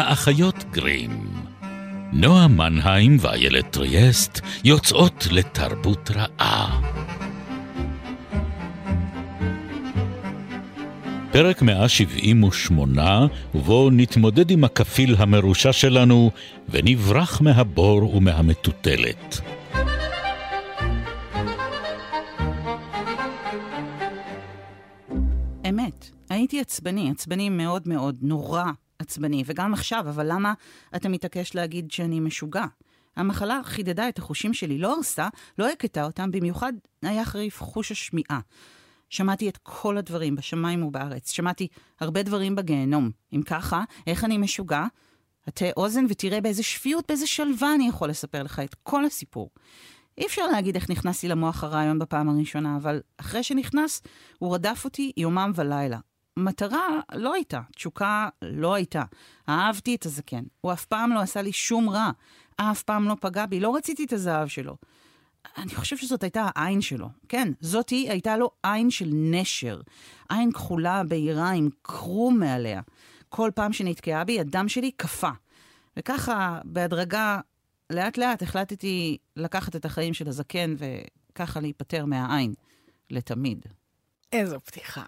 האחיות גרים. נועה מנהיים ואיילת טריאסט יוצאות לתרבות רעה. פרק 178, ובו נתמודד עם הכפיל המרושע שלנו ונברח מהבור ומהמטוטלת. אמת, הייתי עצבני, עצבני מאוד מאוד, נורא עצבני, וגם עכשיו, אבל למה אתה מתעקש להגיד שאני משוגע? המחלה חידדה את החושים שלי, לא הרסה, לא הכתה אותם, במיוחד היה חריף חוש השמיעה. שמעתי את כל הדברים בשמיים ובארץ, שמעתי הרבה דברים בגיהנום. אם ככה, איך אני משוגע? הטה אוזן ותראה באיזה שפיות, באיזה שלווה אני יכול לספר לך את כל הסיפור. אי אפשר להגיד איך נכנס לי למוח הרעיון בפעם הראשונה, אבל אחרי שנכנס, הוא רדף אותי יומם ולילה. מטרה לא הייתה, תשוקה לא הייתה. אהבתי את הזקן, הוא אף פעם לא עשה לי שום רע, אף פעם לא פגע בי, לא רציתי את הזהב שלו. אני חושב שזאת הייתה העין שלו. כן, זאתי הייתה לו עין של נשר. עין כחולה, בהירה, עם קרום מעליה. כל פעם שנתקעה בי, הדם שלי קפא. וככה, בהדרגה, לאט לאט החלטתי לקחת את החיים של הזקן וככה להיפטר מהעין. לתמיד. איזו פתיחה.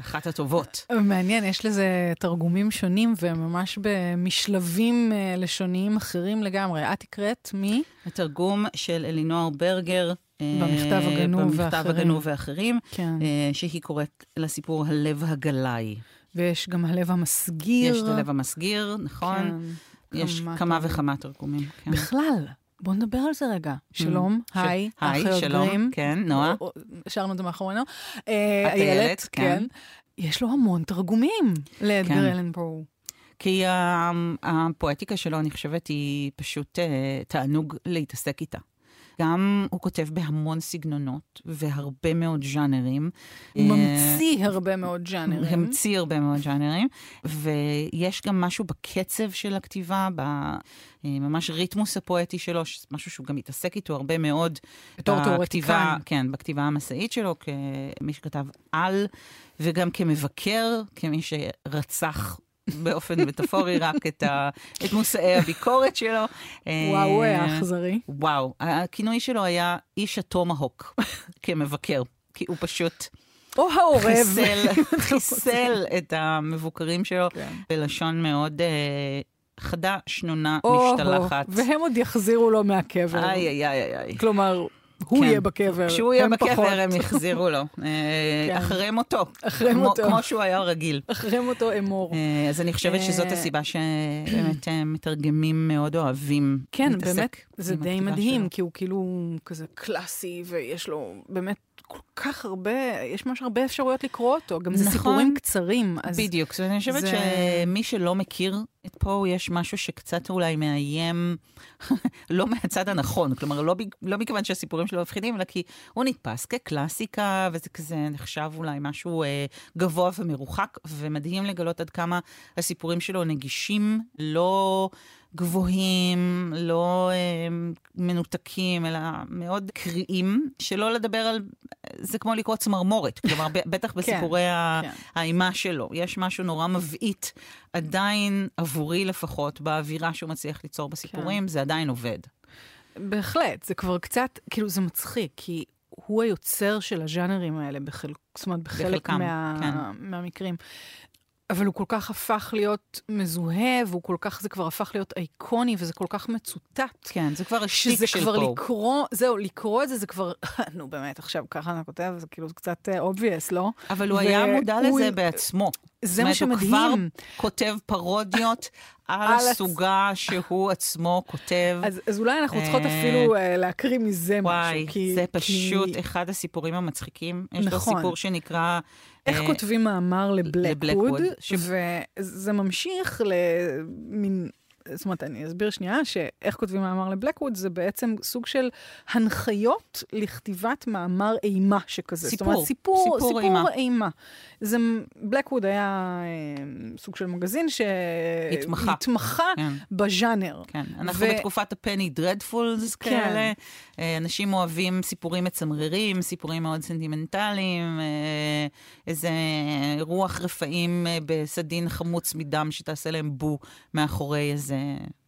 אחת הטובות. מעניין, יש לזה תרגומים שונים וממש במשלבים אה, לשוניים אחרים לגמרי. את הקראת מי? התרגום של אלינוער ברגר. אה, במכתב הגנוב במכתב ואחרים. הגנוב ואחרים, כן. אה, שהיא קוראת לסיפור הלב הגלאי. ויש גם הלב המסגיר. יש את הלב המסגיר, נכון? כן. יש כמה כמה. וכמה תרגומים. כן. בכלל, בואו נדבר על זה רגע. שלום, ש- היי, היי, שלום. כן, נועה. השארנו את זה מאחורינו. אה, איילת, כן. יש לו המון תרגומים לאדגר כן. אלן פרו. כי הפואטיקה שלו, אני חושבת, היא פשוט אה, תענוג להתעסק איתה. גם הוא כותב בהמון סגנונות והרבה מאוד ז'אנרים. הוא אה, ממציא הרבה מאוד ז'אנרים. המציא הרבה מאוד ז'אנרים, ויש גם משהו בקצב של הכתיבה, בממש ריתמוס הפואטי שלו, משהו שהוא גם מתעסק איתו הרבה מאוד. בתור תיאורטיקן. כן, בכתיבה המסעית שלו, כמי שכתב על, וגם כמבקר, כמי שרצח. באופן מטאפורי רק את, ה, את מושאי הביקורת שלו. וואו, הוא אה, היה אכזרי. וואו, הכינוי שלו היה איש הטומהוק כמבקר, כי הוא פשוט או העורב. חיסל, חיסל את המבוקרים שלו כן. בלשון מאוד אה, חדה, שנונה, משתלחת. והם עוד יחזירו לו מהקבר. איי, איי, איי, איי. כלומר, הוא כן. יהיה בקבר. כשהוא יהיה. בקבר, הם יחזירו לו. אה, כן. אחרי מותו. אחרי כמו- מותו. כמו שהוא היה רגיל. אחרי מותו אמור. אה, אז אני חושבת שזאת אה, הסיבה שבאמת מתרגמים מאוד אוהבים כן, להתעסק באמת, זה די מדהים, שלו. כי הוא כאילו כזה קלאסי, ויש לו באמת כל כך הרבה, יש ממש הרבה אפשרויות לקרוא אותו. גם זה נכון. סיפורים קצרים. אז בדיוק, זאת אומרת, אני חושבת זה- שמי שלא מכיר את פה, יש משהו שקצת אולי מאיים, לא מהצד הנכון, כלומר, לא, לא מכיוון שהסיפורים שלו מפחידים, אלא כי הוא נתפס כקלאסיקה, וזה כזה נחשב אולי משהו אה, גבוה ומרוחק, ומדהים לגלות עד כמה הסיפורים שלו נגישים, לא... גבוהים, לא אה, מנותקים, אלא מאוד קריאים, שלא לדבר על, זה כמו לקרוא צמרמורת, כלומר, בטח בסיפורי ה- כן. האימה שלו. יש משהו נורא מבעית, עדיין עבורי לפחות, באווירה שהוא מצליח ליצור בסיפורים, כן. זה עדיין עובד. בהחלט, זה כבר קצת, כאילו זה מצחיק, כי הוא היוצר של הז'אנרים האלה, בחל... זאת אומרת, בחלק בחלקם, מה... כן. מהמקרים. אבל הוא כל כך הפך להיות מזוהה, והוא כל כך, זה כבר הפך להיות אייקוני, וזה כל כך מצוטט. כן, זה כבר שזה של כבר פה. לקרוא, זהו, לקרוא את זה, זה כבר, נו באמת, עכשיו ככה אני כותב, זה כאילו קצת obvious, לא? אבל הוא היה מודע והוא- לזה בעצמו. זה מה אומרת, הוא שמדהים. כבר כותב פרודיות על על הצ- הסוגה שהוא עצמו כותב. אז, אז אולי אנחנו צריכות אה, אפילו אה, להקריא מזה וואי, משהו. כי, זה פשוט כי אחד הסיפורים המצחיקים. יש לו נכון. סיפור שנקרא... איך אה, כותבים מאמר לבלקווד, לבלקווד, ש- וזה ממשיך למין זאת אומרת, אני אסביר שנייה, שאיך כותבים מאמר לבלקווד זה בעצם סוג של הנחיות לכתיבת מאמר אימה שכזה. סיפור, זאת אומרת, סיפור, סיפור סיפור אימה. אימה. זה, בלקווד היה אה, סוג של מגזין התמחה. שהתמחה כן. בז'אנר. כן, אנחנו ו- בתקופת ה penny dreadfuls כן. כאלה. אה, אנשים אוהבים סיפורים מצמררים, סיפורים מאוד סנטימנטליים, אה, איזה רוח רפאים אה, בסדין חמוץ מדם שתעשה להם בו מאחורי איזה...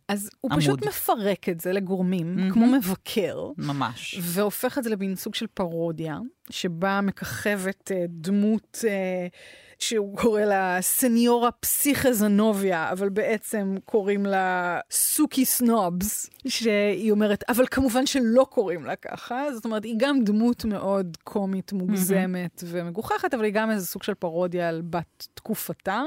אז הוא עמוד. פשוט מפרק את זה לגורמים, מהמם. כמו מבקר. ממש. והופך את זה למין סוג של פרודיה, שבה מככבת אה, דמות אה, שהוא קורא לה סניורה פסיכזנוביה, אבל בעצם קוראים לה סוכי סנובס, שהיא אומרת, אבל כמובן שלא קוראים לה ככה, זאת אומרת, היא גם דמות מאוד קומית, מוגזמת ומגוחכת, אבל היא גם איזה סוג של פרודיה על בת תקופתה.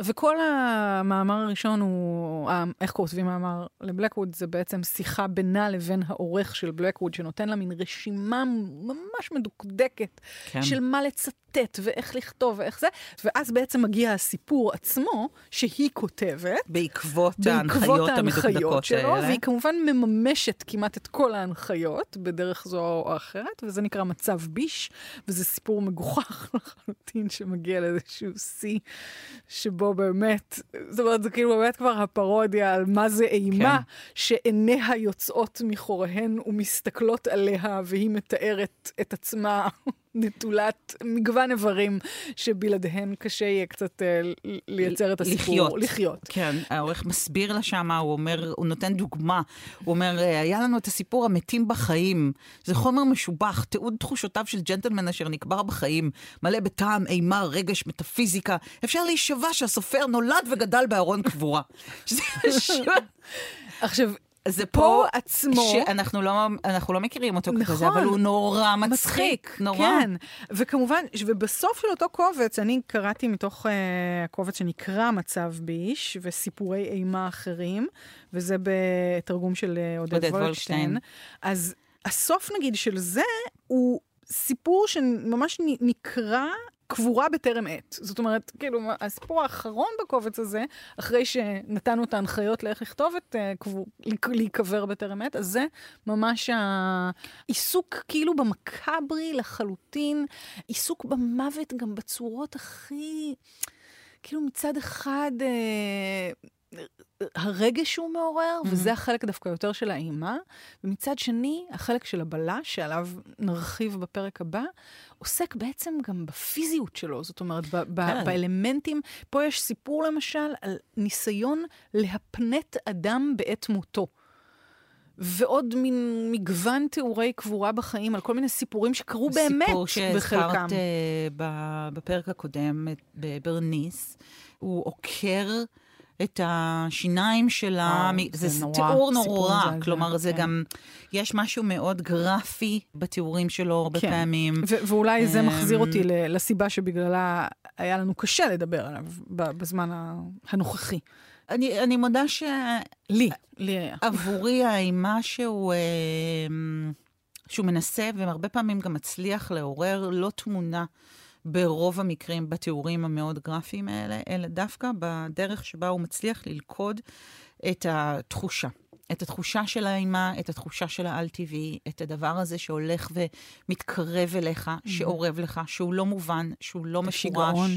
וכל המאמר הראשון הוא, איך כותבים מאמר לבלקווד, זה בעצם שיחה בינה לבין העורך של בלקווד, שנותן לה מין רשימה ממש מדוקדקת כן. של מה לצטט ואיך לכתוב ואיך זה, ואז בעצם מגיע הסיפור עצמו, שהיא כותבת. בעקבות בעקבות ההנחיות שלו, האלה. והיא כמובן מממשת כמעט את כל ההנחיות בדרך זו או אחרת, וזה נקרא מצב ביש, וזה סיפור מגוחך לחלוטין שמגיע לאיזשהו שיא, שבו באמת, זאת אומרת, זה כאילו באמת כבר הפרודיה על מה זה אימה, כן. שעיניה יוצאות מחוריהן ומסתכלות עליה, והיא מתארת את עצמה. נטולת מגוון איברים שבלעדיהן קשה יהיה קצת אה, לייצר את הסיפור. לחיות. לחיות. כן, העורך מסביר לה שמה, הוא אומר, הוא נותן דוגמה. הוא אומר, "אה, היה לנו את הסיפור המתים בחיים. זה חומר משובח, תיעוד תחושותיו של ג'נטלמן אשר נקבר בחיים, מלא בטעם, אימה, רגש, מטאפיזיקה. אפשר להישבע שהסופר נולד וגדל בארון קבורה. עכשיו, זה פה פה עצמו... שאנחנו לא, אנחנו לא מכירים אותו כזה, נכון. אבל הוא נורא מצחיק. נורא. כן, וכמובן, ובסוף של אותו קובץ, אני קראתי מתוך uh, קובץ שנקרא מצב ביש, וסיפורי אימה אחרים, וזה בתרגום של uh, עודד, עודד וולקשטיין. וולקשטיין. אז הסוף, נגיד, של זה, הוא סיפור שממש נקרא... קבורה בטרם עת. זאת אומרת, כאילו, הסיפור האחרון בקובץ הזה, אחרי שנתנו את ההנחיות לאיך לכתוב את uh, קבור, להיקבר בטרם עת, אז זה ממש העיסוק כאילו במקאברי לחלוטין, עיסוק במוות גם בצורות הכי, כאילו מצד אחד... אה, הרגש שהוא מעורר, mm-hmm. וזה החלק דווקא יותר של האימה, ומצד שני, החלק של הבלש, שעליו נרחיב בפרק הבא, עוסק בעצם גם בפיזיות שלו, זאת אומרת, ב- ב- כן. באלמנטים. פה יש סיפור למשל על ניסיון להפנט אדם בעת מותו. ועוד מין מגוון תיאורי קבורה בחיים, על כל מיני סיפורים שקרו באמת סיפור בחלקם. שהזכרת אה, ב- בפרק הקודם, בברניס, הוא עוקר את השיניים שלה, וואו, זה זה נורא, תיאור נורא, כלומר זה כן. גם, יש משהו מאוד גרפי בתיאורים שלו הרבה כן. פעמים. ו- ואולי זה אמ, מחזיר אותי לסיבה שבגללה היה לנו קשה לדבר עליו בזמן הנוכחי. אני, אני מודה ש... לי, לי היה. עבורי האימה שהוא, אה, שהוא מנסה, והרבה פעמים גם מצליח לעורר לא תמונה ברוב המקרים בתיאורים המאוד גרפיים האלה, אלא דווקא בדרך שבה הוא מצליח ללכוד את התחושה. את התחושה של האימה, את התחושה של האל-טבעי, את הדבר הזה שהולך ומתקרב אליך, שאורב לך, שהוא לא מובן, שהוא לא את מפורש. השיגעון.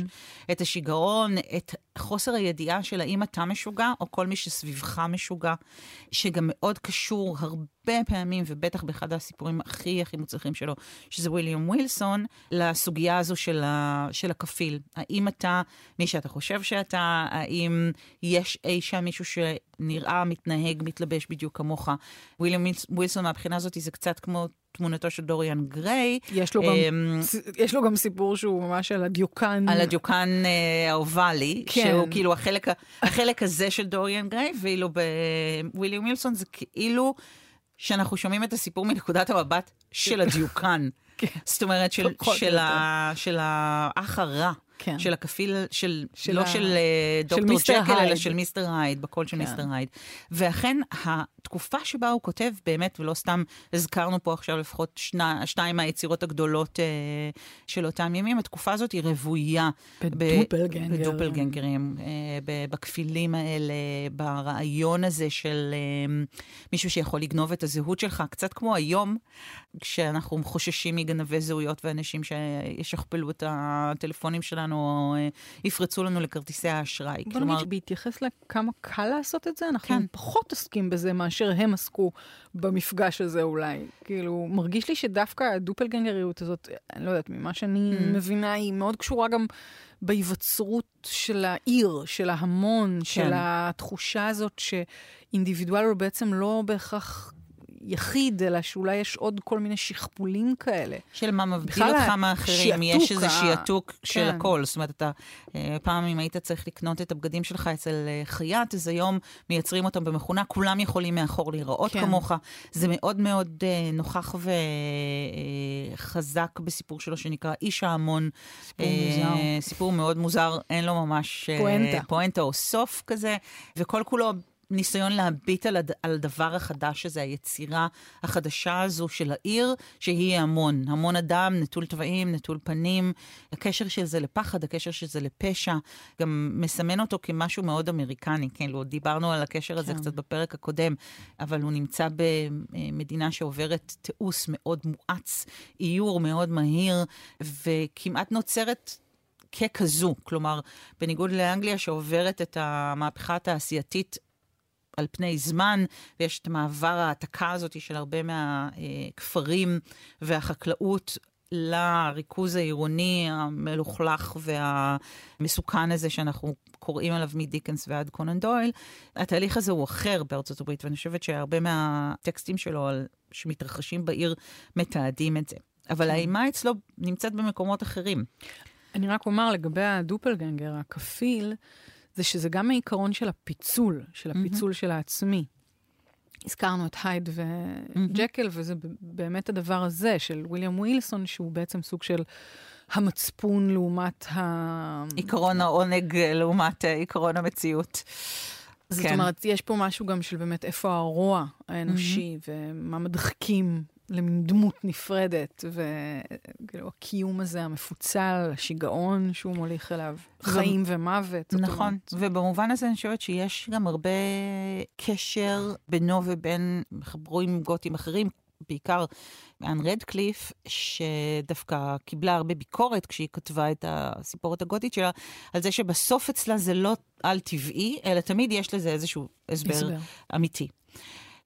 את השיגעון, את חוסר הידיעה של האם אתה משוגע, או כל מי שסביבך משוגע, שגם מאוד קשור הרבה פעמים, ובטח באחד הסיפורים הכי הכי מוצלחים שלו, שזה וויליאם ווילסון, לסוגיה הזו של, ה, של הכפיל. האם אתה מי שאתה חושב שאתה, האם יש אי שם מישהו שנראה, מתנהג, מתלבש בדיוק כמוך. וויליאם ווילסון מהבחינה הזאת זה קצת כמו תמונתו של דוריאן גריי. יש לו, גם, אמ, יש לו גם סיפור שהוא ממש על הדיוקן. על הדיוקן אה, האובלי, כן. שהוא כאילו החלק, החלק הזה של דוריאן גריי, ואילו בוויליאם מילסון זה כאילו שאנחנו שומעים את הסיפור מנקודת המבט של הדיוקן. כן. זאת אומרת, של, של, ה, של האח הרע. כן. של הכפיל, של, של לא ה- של אה, דוקטור ג'קל, אלא. של מיסטר הייד, בקול של כן. מיסטר הייד. ואכן, התקופה שבה הוא כותב, באמת, ולא סתם הזכרנו פה עכשיו לפחות שני, שתיים מהיצירות הגדולות אה, של אותם ימים, התקופה הזאת היא רוויה. בדופלגנגר. בדופלגנגרים, אה, בכפילים האלה, ברעיון הזה של אה, מישהו שיכול לגנוב את הזהות שלך, קצת כמו היום, כשאנחנו חוששים מגנבי זהויות ואנשים שישכפלו את הטלפונים שלנו או אה, יפרצו לנו לכרטיסי האשראי. בוא נגיד שבהתייחס לכמה קל לעשות את זה, אנחנו כן. פחות עוסקים בזה מאשר הם עסקו במפגש הזה אולי. כאילו, מרגיש לי שדווקא הדופלגנגריות הזאת, אני לא יודעת, ממה שאני Mm. מבינה, היא מאוד קשורה גם בהיווצרות של העיר, של ההמון, של כן. התחושה הזאת שאינדיבידואל הוא בעצם לא בהכרח... יחיד, אלא שאולי יש עוד כל מיני שכפולים כאלה. של מה מבדיל אותך מאחרים, יש איזה ה- שיעתוק של כן. הכל. זאת אומרת, אתה, אה, פעם אם היית צריך לקנות את הבגדים שלך אצל אה, חייט, אז היום מייצרים אותם במכונה, כולם יכולים מאחור להיראות כן. כמוך. זה מאוד מאוד אה, נוכח וחזק בסיפור שלו, שנקרא איש ההמון. סיפור אה, מוזר. סיפור מאוד מוזר, אין לו ממש... אה, פואנטה. פואנטה או סוף כזה, וכל כולו... ניסיון להביט על, הד... על הדבר החדש הזה, היצירה החדשה הזו של העיר, שהיא המון. המון אדם, נטול טבעים, נטול פנים. הקשר של זה לפחד, הקשר של זה לפשע, גם מסמן אותו כמשהו מאוד אמריקני. כאילו, דיברנו על הקשר הזה כן. קצת בפרק הקודם, אבל הוא נמצא במדינה שעוברת תיעוש מאוד מואץ, איור מאוד מהיר, וכמעט נוצרת... ככזו, כלומר, בניגוד לאנגליה שעוברת את המהפכה התעשייתית על פני זמן, ויש את מעבר ההעתקה הזאת של הרבה מהכפרים והחקלאות לריכוז העירוני המלוכלך והמסוכן הזה שאנחנו קוראים עליו מדיקנס ועד קונן דויל. התהליך הזה הוא אחר בארצות הברית, ואני חושבת שהרבה מהטקסטים שלו על- שמתרחשים בעיר מתעדים את זה. אבל האימה אצלו נמצאת במקומות אחרים. אני רק אומר לגבי הדופלגנגר, הכפיל, זה שזה גם העיקרון של הפיצול, של הפיצול של העצמי. הזכרנו את הייד וג'קל, וזה ב- באמת הדבר הזה של ויליאם ווילסון, שהוא בעצם סוג של המצפון לעומת ה... עיקרון העונג לעומת אה, עיקרון המציאות. זאת כן. אומרת, יש פה משהו גם של באמת איפה הרוע האנושי, ומה מדחיקים למין דמות נפרדת, וכאילו הקיום הזה המפוצל, השיגעון שהוא מוליך אליו, חיים ומוות. נכון, ובמובן הזה אני חושבת שיש גם הרבה קשר בינו ובין מחברים גותים אחרים, בעיקר אנ רדקליף, שדווקא קיבלה הרבה ביקורת כשהיא כתבה את הסיפורת הגותית שלה, על זה שבסוף אצלה זה לא על-טבעי, אלא תמיד יש לזה איזשהו הסבר, הסבר. אמיתי.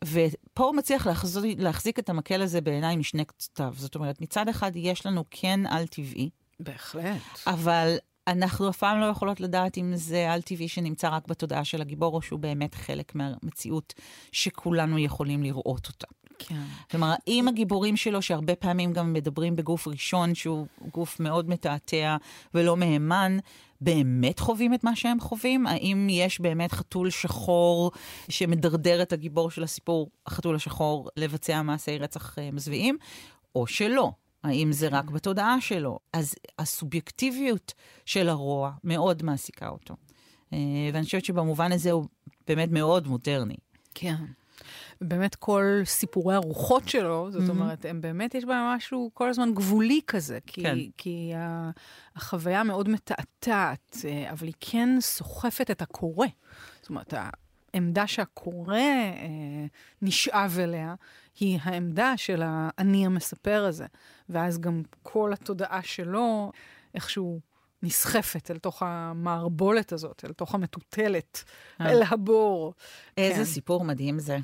ופה הוא מצליח להחזיק, להחזיק את המקל הזה בעיניי משני קצותיו. זאת אומרת, מצד אחד יש לנו כן על-טבעי, בהחלט. אבל אנחנו אף פעם לא יכולות לדעת אם זה על-טבעי שנמצא רק בתודעה של הגיבור, או שהוא באמת חלק מהמציאות שכולנו יכולים לראות אותה. כן. כלומר, האם הגיבורים שלו, שהרבה פעמים גם מדברים בגוף ראשון, שהוא גוף מאוד מתעתע ולא מהימן, באמת חווים את מה שהם חווים? האם יש באמת חתול שחור שמדרדר את הגיבור של הסיפור, החתול השחור, לבצע מעשי רצח אה, מזוויעים, או שלא? האם זה רק בתודעה שלו? אז הסובייקטיביות של הרוע מאוד מעסיקה אותו. אה, ואני חושבת שבמובן הזה הוא באמת מאוד מודרני. כן. באמת כל סיפורי הרוחות שלו, זאת מהמם. אומרת, הם באמת, יש בהם משהו כל הזמן גבולי כזה, כי, כן. כי החוויה מאוד מתעתעת, אה, אבל היא כן סוחפת את הקורא. זאת אומרת, העמדה שהקורא אה, נשאב אליה, היא העמדה של האני המספר הזה. ואז גם כל התודעה שלו איכשהו נסחפת אל תוך המערבולת הזאת, אל תוך המטוטלת, אה. אל הבור. איזה כן. סיפור מדהים זה.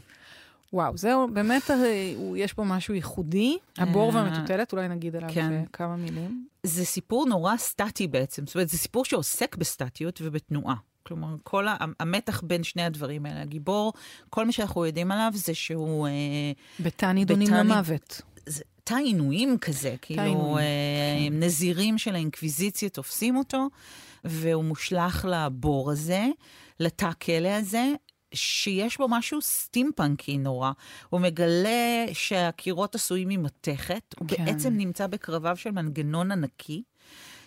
וואו, זהו, באמת, אה, יש פה משהו ייחודי. הבור אה, והמטוטלת, אולי נגיד עליו כן. כמה מילים. זה סיפור נורא סטטי בעצם. זאת אומרת, זה סיפור שעוסק בסטטיות ובתנועה. כלומר, כל המתח בין שני הדברים האלה. הגיבור, כל מה שאנחנו יודעים עליו זה שהוא... אה, בתא נידונים למוות. תא עינויים כזה, כאילו אה, כן. נזירים של האינקוויזיציה תופסים אותו, והוא מושלך לבור הזה, לתא כלא הזה. שיש בו משהו סטימפאנקי נורא. הוא מגלה שהקירות עשויים ממתכת, הוא כן. בעצם נמצא בקרביו של מנגנון ענקי,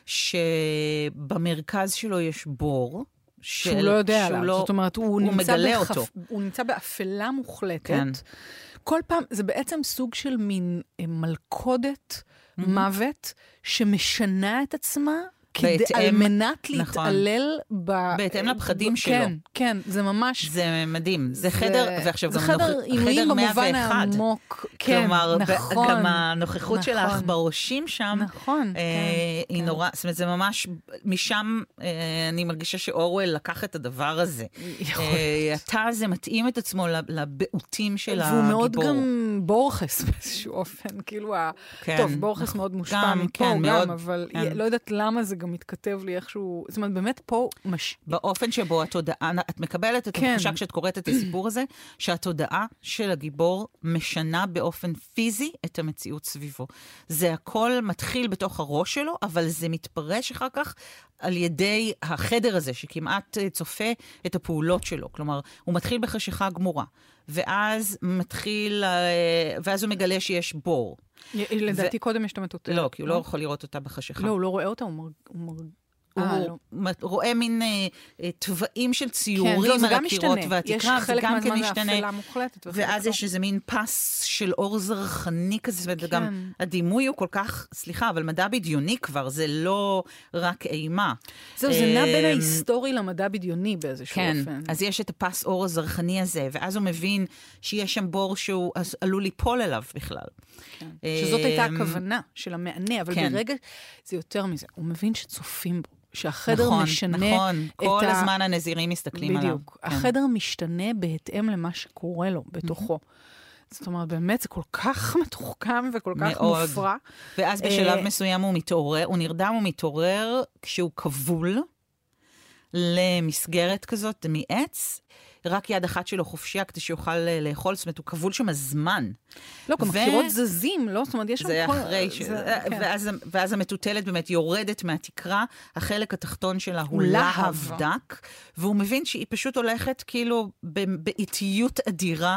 שבמרכז שלו יש בור. שהוא לא יודע עליו, לא, זאת אומרת, הוא, הוא נמצא מגלה בחפ... אותו. הוא נמצא באפלה מוחלטת. כן. כל פעם, זה בעצם סוג של מין אה, מלכודת מוות שמשנה את עצמה. כדי, בהתאם- על מנת נכון. להתעלל ב... בהתאם לפחדים ב- שלו. כן, כן, זה ממש... זה מדהים. זה חדר, ועכשיו זה גם חדר נוכ- חדר במובן 101. העמוק. כן, כלומר, ב- נכון. גם הנוכחות נכון. העכברושים שם, נכון, אה, כן, היא כן. נורא, זאת אומרת, זה ממש, משם אה, אני מרגישה שאורוול לקח את הדבר הזה. יכול אה, התא הזה מתאים את עצמו לב- לבעוטים של הגיבור. והוא מאוד גם בורכס באיזשהו אופן, כאילו, ה... כן, טוב, בורכס נכון. מאוד מושפע מפה, כן, גם, מאוד, אבל כן. לא יודעת למה זה גם מתכתב לי איכשהו, זאת אומרת, באמת פה מש... באופן שבו התודעה, את מקבלת את כן. התחושה כשאת קוראת את הסיפור הזה, שהתודעה של הגיבור משנה באופן פיזי את המציאות סביבו. זה הכל מתחיל בתוך הראש שלו, אבל זה מתפרש אחר כך על ידי החדר הזה, שכמעט אה, צופה את הפעולות שלו. כלומר, הוא מתחיל בחשיכה גמורה, ואז מתחיל, אה, ואז הוא מגלה שיש בור. לדעתי קודם יש את המטוטלת. לא, כי הוא לא יכול לראות אותה בחשיכה. לא, הוא לא רואה אותה, הוא מרג... הוא מרג... הוא אה, לא. רואה מין אה, אה, של כן, ציורים לא, זה על גם הקירות. והתקרה, יש זה גם כן משתנה. ואז לא. יש איזה מין פס של אור זרחני כזה, זאת אומרת, כן. גם הדימוי הוא כל כך, סליחה, אבל מדע בדיוני כבר, זה לא רק אימה. זהו, זה נע בין אמ, ההיסטורי למדע בדיוני באיזשהו כן, אופן. אז יש את הפס אור הזרחני הזה, ואז הוא מבין שיש שם בור שהוא עלול ליפול אליו בכלל. כן. שזאת הייתה אמ, הכוונה של המענה, אבל כן. ברגע, זה יותר מזה, הוא מבין שצופים בו, שהחדר נכון, משנה נכון, את כל ה... הזמן הנזירים מסתכלים עליו. בדיוק. כן. החדר משתנה בהתאם למה שקורה לו בתוכו. זאת אומרת, באמת, זה כל כך מתוחכם וכל כך מאוד. מופרע. ואז בשלב אה, מסוים הוא מתעורר, הוא נרדם ומתעורר כשהוא כבול למסגרת כזאת מעץ, רק יד אחת שלו חופשייה כדי שיוכל אה, לאכול, זאת אומרת, הוא כבול שם הזמן. לא, גם הקירות זזים, לא? זאת אומרת, יש שם זה כל... אחרי ש... זה- כן. ואז, ואז המטוטלת באמת יורדת מהתקרה, החלק התחתון שלה הוא להב. דק, והוא מבין שהיא פשוט הולכת כאילו באיטיות אדירה.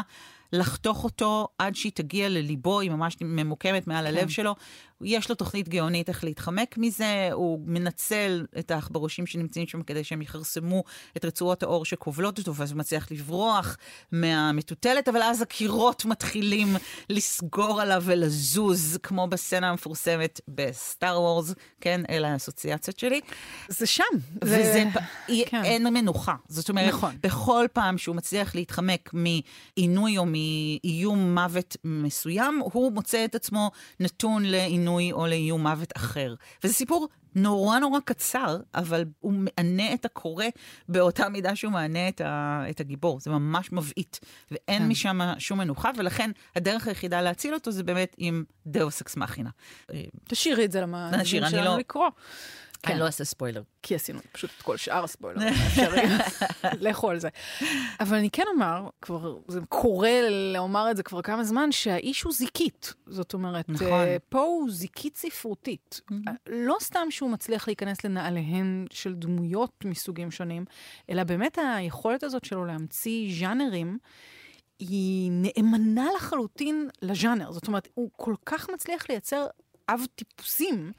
לחתוך אותו עד שהיא תגיע לליבו, היא ממש ממוקמת מעל כן. הלב שלו. יש לו תוכנית גאונית איך להתחמק מזה, הוא מנצל את העכברושים שנמצאים שם כדי שהם יכרסמו את רצועות האור שכובלות אותו, ואז הוא מצליח לברוח מהמטוטלת, אבל אז הקירות מתחילים לסגור עליו ולזוז, כמו בסצנה המפורסמת בסטאר וורס, כן, אלה האסוציאציות שלי. זה שם. וזה, פ... כן. אין מנוחה. זאת אומרת. נכון. בכל פעם שהוא מצליח להתחמק מעינוי או מאיום מוות מסוים, הוא מוצא את עצמו נתון לעינוי או לאיום מוות אחר. וזה סיפור נורא נורא קצר, אבל הוא מענה את הקורא באותה מידה שהוא מענה את, ה... את הגיבור. זה ממש מבעית, ואין כן. משם שום מנוחה, ולכן הדרך היחידה להציל אותו זה באמת עם דאוס אקס מכינה. תשאירי את זה למאזינים שלנו לא- לקרוא. כן. אני לא אעשה ספוילר. כי עשינו פשוט את כל שאר הספוילרים האפשריים. לכו על זה. אבל אני כן אומר, כבר, זה קורה לומר את זה כבר כמה זמן, שהאיש הוא זיקית. זאת אומרת, נכון. אה, פה הוא זיקית ספרותית. לא סתם שהוא מצליח להיכנס לנעליהן של דמויות מסוגים שונים, אלא באמת היכולת הזאת שלו להמציא ז'אנרים. היא נאמנה לחלוטין לז'אנר. זאת אומרת, הוא כל כך מצליח לייצר אב טיפוסים,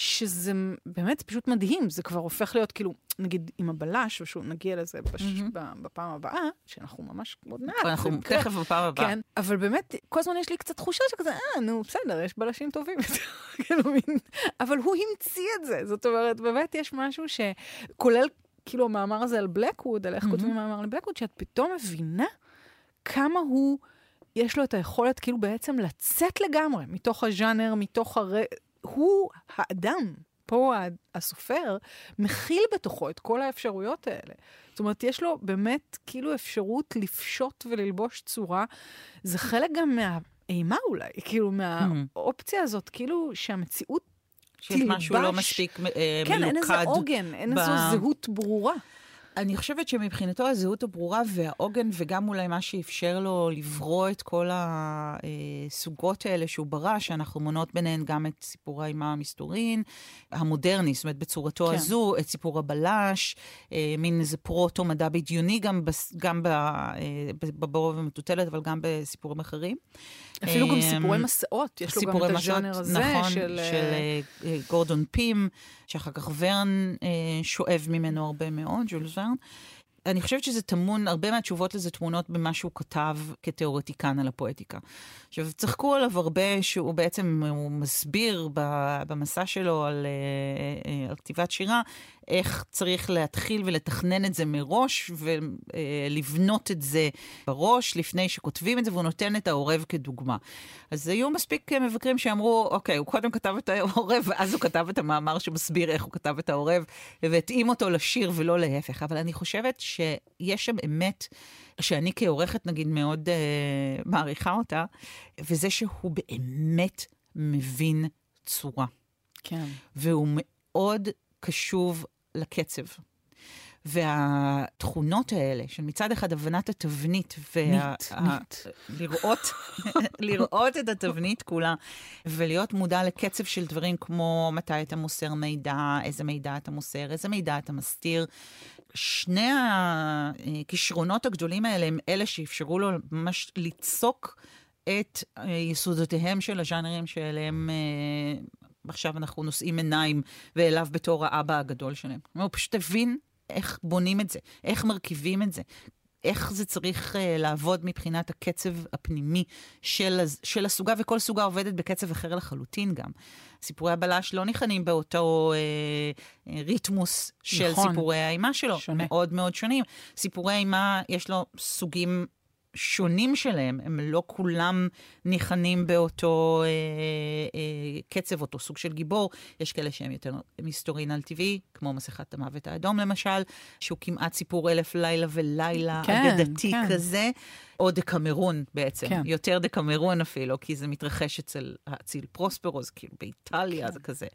שזה באמת פשוט מדהים. זה כבר הופך להיות כאילו, נגיד עם הבלש, ושוב, נגיע לזה בש... ב- בפעם הבאה, שאנחנו ממש עוד מעט. אנחנו זה יקרה. תכף בפעם הבאה. כן, אבל באמת, כל הזמן יש לי קצת תחושה שכזה, אה, נו, בסדר, יש בלשים טובים. כאילו, מין- אבל הוא המציא את זה. זאת אומרת, באמת יש משהו שכולל, כאילו, המאמר הזה על בלקווד, על איך מהמם. כותבים מאמר על בלקווד, שאת פתאום מבינה כמה הוא, יש לו את היכולת כאילו בעצם לצאת לגמרי מתוך הז'אנר, מתוך הר... הוא האדם. פה הסופר מכיל בתוכו את כל האפשרויות האלה. זאת אומרת, יש לו באמת כאילו אפשרות לפשוט וללבוש צורה. זה חלק גם מהאימה אולי, כאילו מהאופציה הזאת, כאילו שהמציאות שיש משהו לא תלבש. מספיק אה, כן, אין מלוכד. איזה עוגן, אין ב- איזו זהות ברורה. אני חושבת שמבחינתו הזהות הברורה והעוגן, וגם אולי מה שאפשר לו לברוא את כל הסוגות האלה שהוא ברא, שאנחנו מונות ביניהן גם את סיפור האימה המסתורין, המודרני, זאת אומרת, בצורתו כן. הזו, את סיפור הבלש, אה, מין איזה פרוטו-מדע בדיוני, גם, בס, גם אה, בבור ומטוטלת, אבל גם בסיפורים אחרים. אפילו גם סיפורי מסעות, יש לו גם את הז'אנר הזה נכון, של... של גורדון פים, שאחר כך ורן שואב ממנו הרבה מאוד, ז'ולס ורן. אני חושבת שזה טמון, הרבה מהתשובות לזה טמונות במה שהוא כתב כתיאורטיקן על הפואטיקה. עכשיו, צחקו עליו הרבה שהוא בעצם, הוא מסביר במסע שלו על, אה, אה, על כתיבת שירה, איך צריך להתחיל ולתכנן את זה מראש ולבנות את זה בראש לפני שכותבים את זה, והוא נותן את העורב כדוגמה. אז היו מספיק מבקרים שאמרו, אוקיי, הוא קודם כתב את העורב, ואז הוא כתב את המאמר שמסביר איך הוא כתב את העורב, והתאים אותו לשיר ולא להפך. אבל אני חושבת שיש שם אמת, שאני כעורכת, נגיד, מאוד uh, מעריכה אותה, וזה שהוא באמת מבין צורה. כן. והוא מאוד קשוב לקצב. והתכונות האלה, של מצד אחד הבנת התבנית, וה... נית, ה... נית. לראות, לראות את התבנית כולה, ולהיות מודע לקצב של דברים כמו מתי אתה מוסר מידע, איזה מידע אתה מוסר, איזה מידע אתה מסתיר. שני הכישרונות הגדולים האלה הם אלה שאפשרו לו ממש ליצוק את יסודותיהם של הז'אנרים שאליהם אה, עכשיו אנחנו נושאים עיניים ואליו בתור האבא הגדול שלהם. הוא פשוט הבין איך בונים את זה, איך מרכיבים את זה, איך זה צריך uh, לעבוד מבחינת הקצב הפנימי של, של הסוגה, וכל סוגה עובדת בקצב אחר לחלוטין גם. סיפורי הבלש לא ניחנים באותו uh, ריתמוס של נכון, סיפורי האימה שלו, שונה. מאוד מאוד שונים. סיפורי האימה, יש לו סוגים שונים שלהם, הם לא כולם ניחנים באותו אה, אה, קצב, אותו סוג של גיבור. יש כאלה שהם יותר מסתורין על טבעי, כמו מסכת המוות האדום למשל, שהוא כמעט סיפור אלף לילה ולילה כן, אגדתי כן. כזה, או דקמרון בעצם, כן. יותר דקמרון אפילו, כי זה מתרחש אצל האציל פרוספרוס, כאילו באיטליה, כן. זה כזה.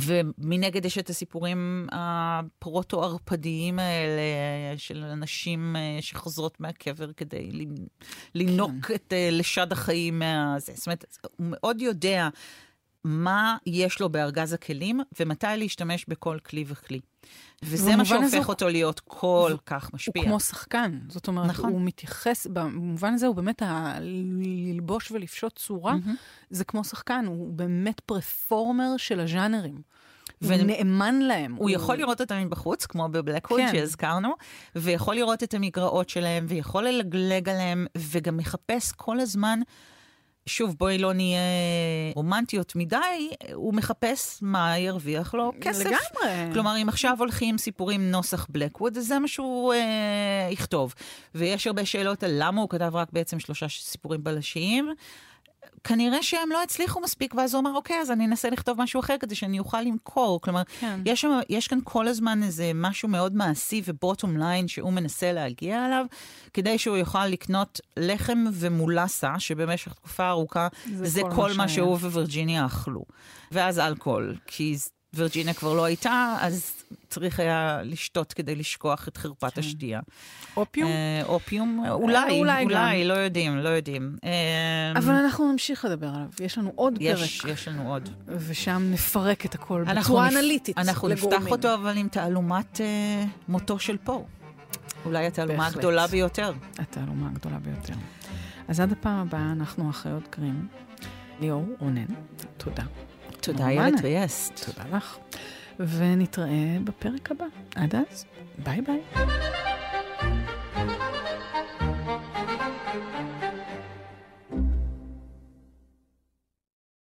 ומנגד יש את הסיפורים הפרוטו-ערפדיים האלה של אנשים אה, שחוזרות מהקבר כדי לנוק כן. את אה, לשד החיים מהזה. זאת אומרת, הוא מאוד יודע מה יש לו בארגז הכלים ומתי להשתמש בכל כלי וכלי. וזה מה שהופך הזה... אותו להיות כל ו... כך משפיע. הוא כמו שחקן, זאת אומרת, נכון. הוא מתייחס, במובן הזה הוא באמת ה... ללבוש ולפשוט צורה, mm-hmm. זה כמו שחקן, הוא באמת פרפורמר של הז'אנרים. ונאמן להם. הוא, הוא יכול לראות אותם מבחוץ, כמו בבלקווד כן. שהזכרנו, ויכול לראות את המגרעות שלהם, ויכול ללגלג עליהם, וגם מחפש כל הזמן שוב, בואי לא נהיה רומנטיות מדי, הוא מחפש מה ירוויח לו כסף. לגמרי. כלומר, אם עכשיו הולכים סיפורים נוסח בלקווד, זה מה שהוא אה, יכתוב. ויש הרבה שאלות על למה הוא כתב רק בעצם שלושה סיפורים בלשיים. כנראה שהם לא הצליחו מספיק, ואז הוא אמר, אוקיי, אז אני אנסה לכתוב משהו אחר כדי שאני אוכל למכור. כלומר, כן. יש, יש כאן כל הזמן איזה משהו מאוד מעשי ובוטום ליין שהוא מנסה להגיע אליו, כדי שהוא יוכל לקנות לחם ומולסה, שבמשך תקופה ארוכה זה, זה כל, כל מה שהוא ווירג'יניה אכלו. ואז אלכוהול, כי וירג'יניה כבר לא הייתה, אז צריך היה לשתות כדי לשכוח את חרפת כן. השתייה. אופיום? אה, אופיום, אולי, אולי, אולי, לא יודעים, לא יודעים. אה, אבל אנחנו נמשיך לדבר עליו, יש לנו עוד יש, פרק. יש לנו עוד. ושם נפרק את הכל בצורה נפ... אנליטית אנחנו לגורמים. נפתח אותו אבל עם תעלומת אה, מותו של פו. אולי התעלומה הגדולה ביותר. התעלומה הגדולה ביותר. אז עד הפעם הבאה אנחנו אחיות קרים. ליאור רונן, תודה. תודה, איילת ריאסט. תודה לך. ונתראה בפרק הבא. עד אז, ביי ביי.